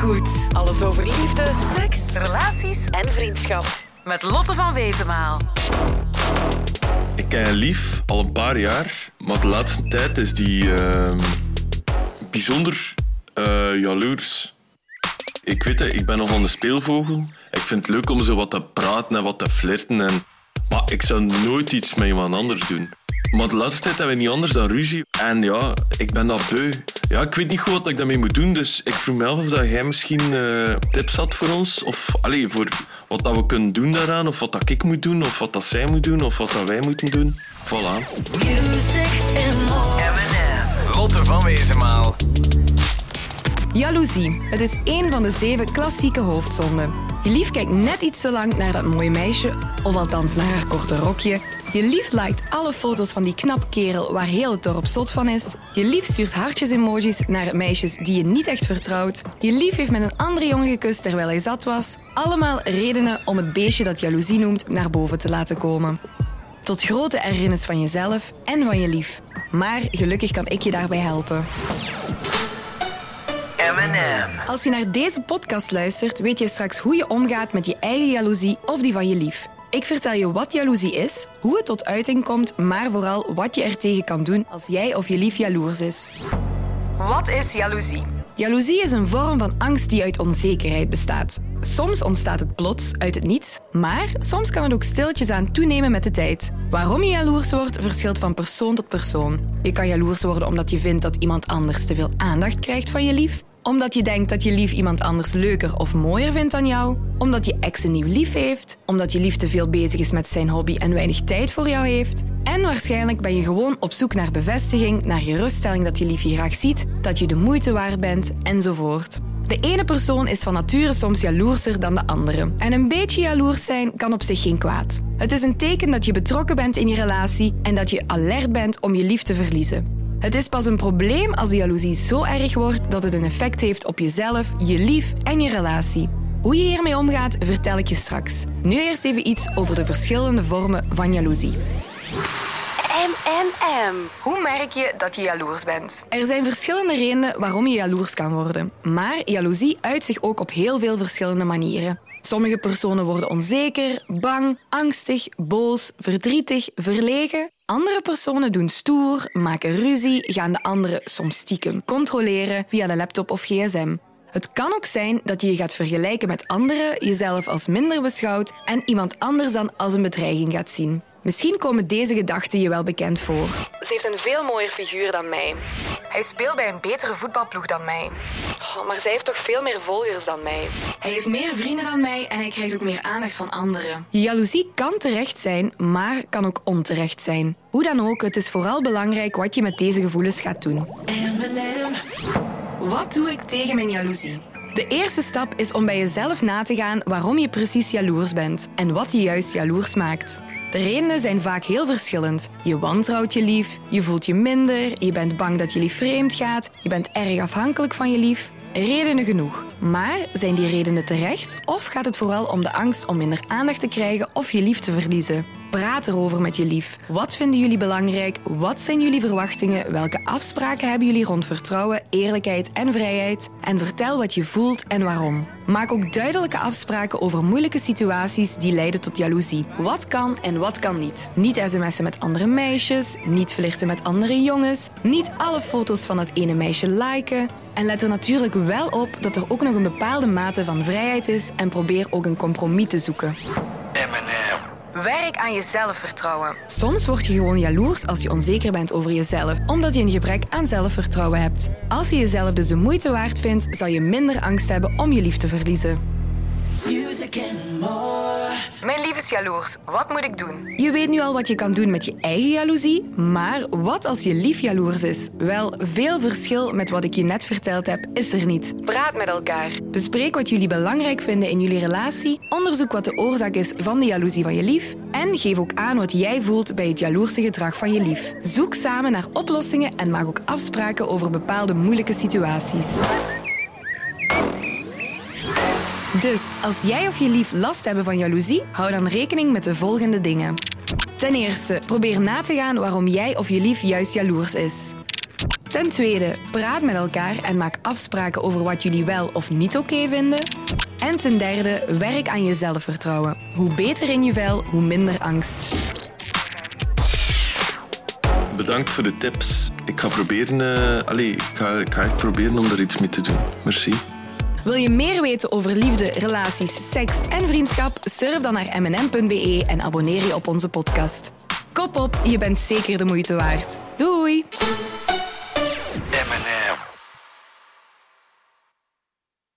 goed. Alles over liefde, seks, relaties en vriendschap. Met Lotte van Wezenmaal. Ik ken lief al een paar jaar, maar de laatste tijd is die ehm, bijzonder eh jaloers. Ik weet het, ik ben nog aan de speelvogel. Ik vind het leuk om zo wat te praten en wat te flirten. En... Maar ik zou nooit iets met iemand anders doen. Maar de laatste tijd hebben we niet anders dan ruzie. En ja, ik ben dat beu. Ja, ik weet niet goed wat ik daarmee moet doen. Dus ik vroeg me af of dat jij misschien eh, tips had voor ons. Of allee, voor wat dat we kunnen doen daaraan. Of wat dat ik moet doen. Of wat dat zij moet doen. Of wat dat wij moeten doen. Voilà. Lotte van Wezenmaal. Jaloezie. Het is één van de zeven klassieke hoofdzonden. Je lief kijkt net iets te lang naar dat mooie meisje, of althans naar haar korte rokje. Je lief liked alle foto's van die knap kerel waar heel het dorp zot van is. Je lief stuurt hartjes-emojis naar meisjes die je niet echt vertrouwt. Je lief heeft met een andere jongen gekust terwijl hij zat was. Allemaal redenen om het beestje dat jaloezie noemt naar boven te laten komen. Tot grote ergernis van jezelf en van je lief. Maar gelukkig kan ik je daarbij helpen. Als je naar deze podcast luistert, weet je straks hoe je omgaat met je eigen jaloezie of die van je lief. Ik vertel je wat jaloezie is, hoe het tot uiting komt, maar vooral wat je er tegen kan doen als jij of je lief jaloers is. Wat is jaloezie? Jaloezie is een vorm van angst die uit onzekerheid bestaat. Soms ontstaat het plots, uit het niets, maar soms kan het ook stiltjes aan toenemen met de tijd. Waarom je jaloers wordt, verschilt van persoon tot persoon. Je kan jaloers worden omdat je vindt dat iemand anders te veel aandacht krijgt van je lief, omdat je denkt dat je lief iemand anders leuker of mooier vindt dan jou, omdat je ex een nieuw lief heeft, omdat je lief te veel bezig is met zijn hobby en weinig tijd voor jou heeft. En waarschijnlijk ben je gewoon op zoek naar bevestiging, naar geruststelling dat je lief je graag ziet, dat je de moeite waard bent, enzovoort. De ene persoon is van nature soms jaloerser dan de andere. En een beetje jaloers zijn kan op zich geen kwaad. Het is een teken dat je betrokken bent in je relatie en dat je alert bent om je lief te verliezen. Het is pas een probleem als de jaloezie zo erg wordt dat het een effect heeft op jezelf, je lief en je relatie. Hoe je hiermee omgaat, vertel ik je straks. Nu eerst even iets over de verschillende vormen van jaloezie. M&M. Hoe merk je dat je jaloers bent? Er zijn verschillende redenen waarom je jaloers kan worden. Maar jaloezie uit zich ook op heel veel verschillende manieren. Sommige personen worden onzeker, bang, angstig, boos, verdrietig, verlegen. Andere personen doen stoer, maken ruzie, gaan de anderen soms stiekem controleren via de laptop of gsm. Het kan ook zijn dat je je gaat vergelijken met anderen, jezelf als minder beschouwt en iemand anders dan als een bedreiging gaat zien. Misschien komen deze gedachten je wel bekend voor. Ze heeft een veel mooier figuur dan mij. Hij speelt bij een betere voetbalploeg dan mij. Oh, maar zij heeft toch veel meer volgers dan mij. Hij heeft meer vrienden dan mij en hij krijgt ook meer aandacht van anderen. Jaloezie kan terecht zijn, maar kan ook onterecht zijn. Hoe dan ook, het is vooral belangrijk wat je met deze gevoelens gaat doen. Wat doe ik tegen mijn jaloezie? De eerste stap is om bij jezelf na te gaan waarom je precies jaloers bent en wat je juist jaloers maakt. De redenen zijn vaak heel verschillend. Je wantrouwt je lief, je voelt je minder, je bent bang dat je lief vreemd gaat, je bent erg afhankelijk van je lief. Redenen genoeg. Maar zijn die redenen terecht of gaat het vooral om de angst om minder aandacht te krijgen of je lief te verliezen? Praat erover met je lief. Wat vinden jullie belangrijk? Wat zijn jullie verwachtingen? Welke afspraken hebben jullie rond vertrouwen, eerlijkheid en vrijheid? En vertel wat je voelt en waarom. Maak ook duidelijke afspraken over moeilijke situaties die leiden tot jaloezie. Wat kan en wat kan niet. Niet sms'en met andere meisjes, niet flirten met andere jongens, niet alle foto's van dat ene meisje liken. En let er natuurlijk wel op dat er ook nog een bepaalde mate van vrijheid is en probeer ook een compromis te zoeken. Werk aan je zelfvertrouwen. Soms word je gewoon jaloers als je onzeker bent over jezelf, omdat je een gebrek aan zelfvertrouwen hebt. Als je jezelf dus de moeite waard vindt, zal je minder angst hebben om je lief te verliezen. Mijn lief is jaloers. Wat moet ik doen? Je weet nu al wat je kan doen met je eigen jaloezie, maar wat als je lief jaloers is? Wel, veel verschil met wat ik je net verteld heb, is er niet. Praat met elkaar. Bespreek wat jullie belangrijk vinden in jullie relatie, onderzoek wat de oorzaak is van de jaloezie van je lief en geef ook aan wat jij voelt bij het jaloerse gedrag van je lief. Zoek samen naar oplossingen en maak ook afspraken over bepaalde moeilijke situaties. Dus als jij of je lief last hebben van jaloezie, hou dan rekening met de volgende dingen. Ten eerste, probeer na te gaan waarom jij of je lief juist jaloers is. Ten tweede, praat met elkaar en maak afspraken over wat jullie wel of niet oké vinden. En ten derde, werk aan je zelfvertrouwen. Hoe beter in je vel, hoe minder angst. Bedankt voor de tips. Ik ga proberen, uh, allez, ik ga, ik ga echt proberen om er iets mee te doen. Merci. Wil je meer weten over liefde, relaties, seks en vriendschap? Surf dan naar mnm.be en abonneer je op onze podcast. Kop op, je bent zeker de moeite waard. Doei!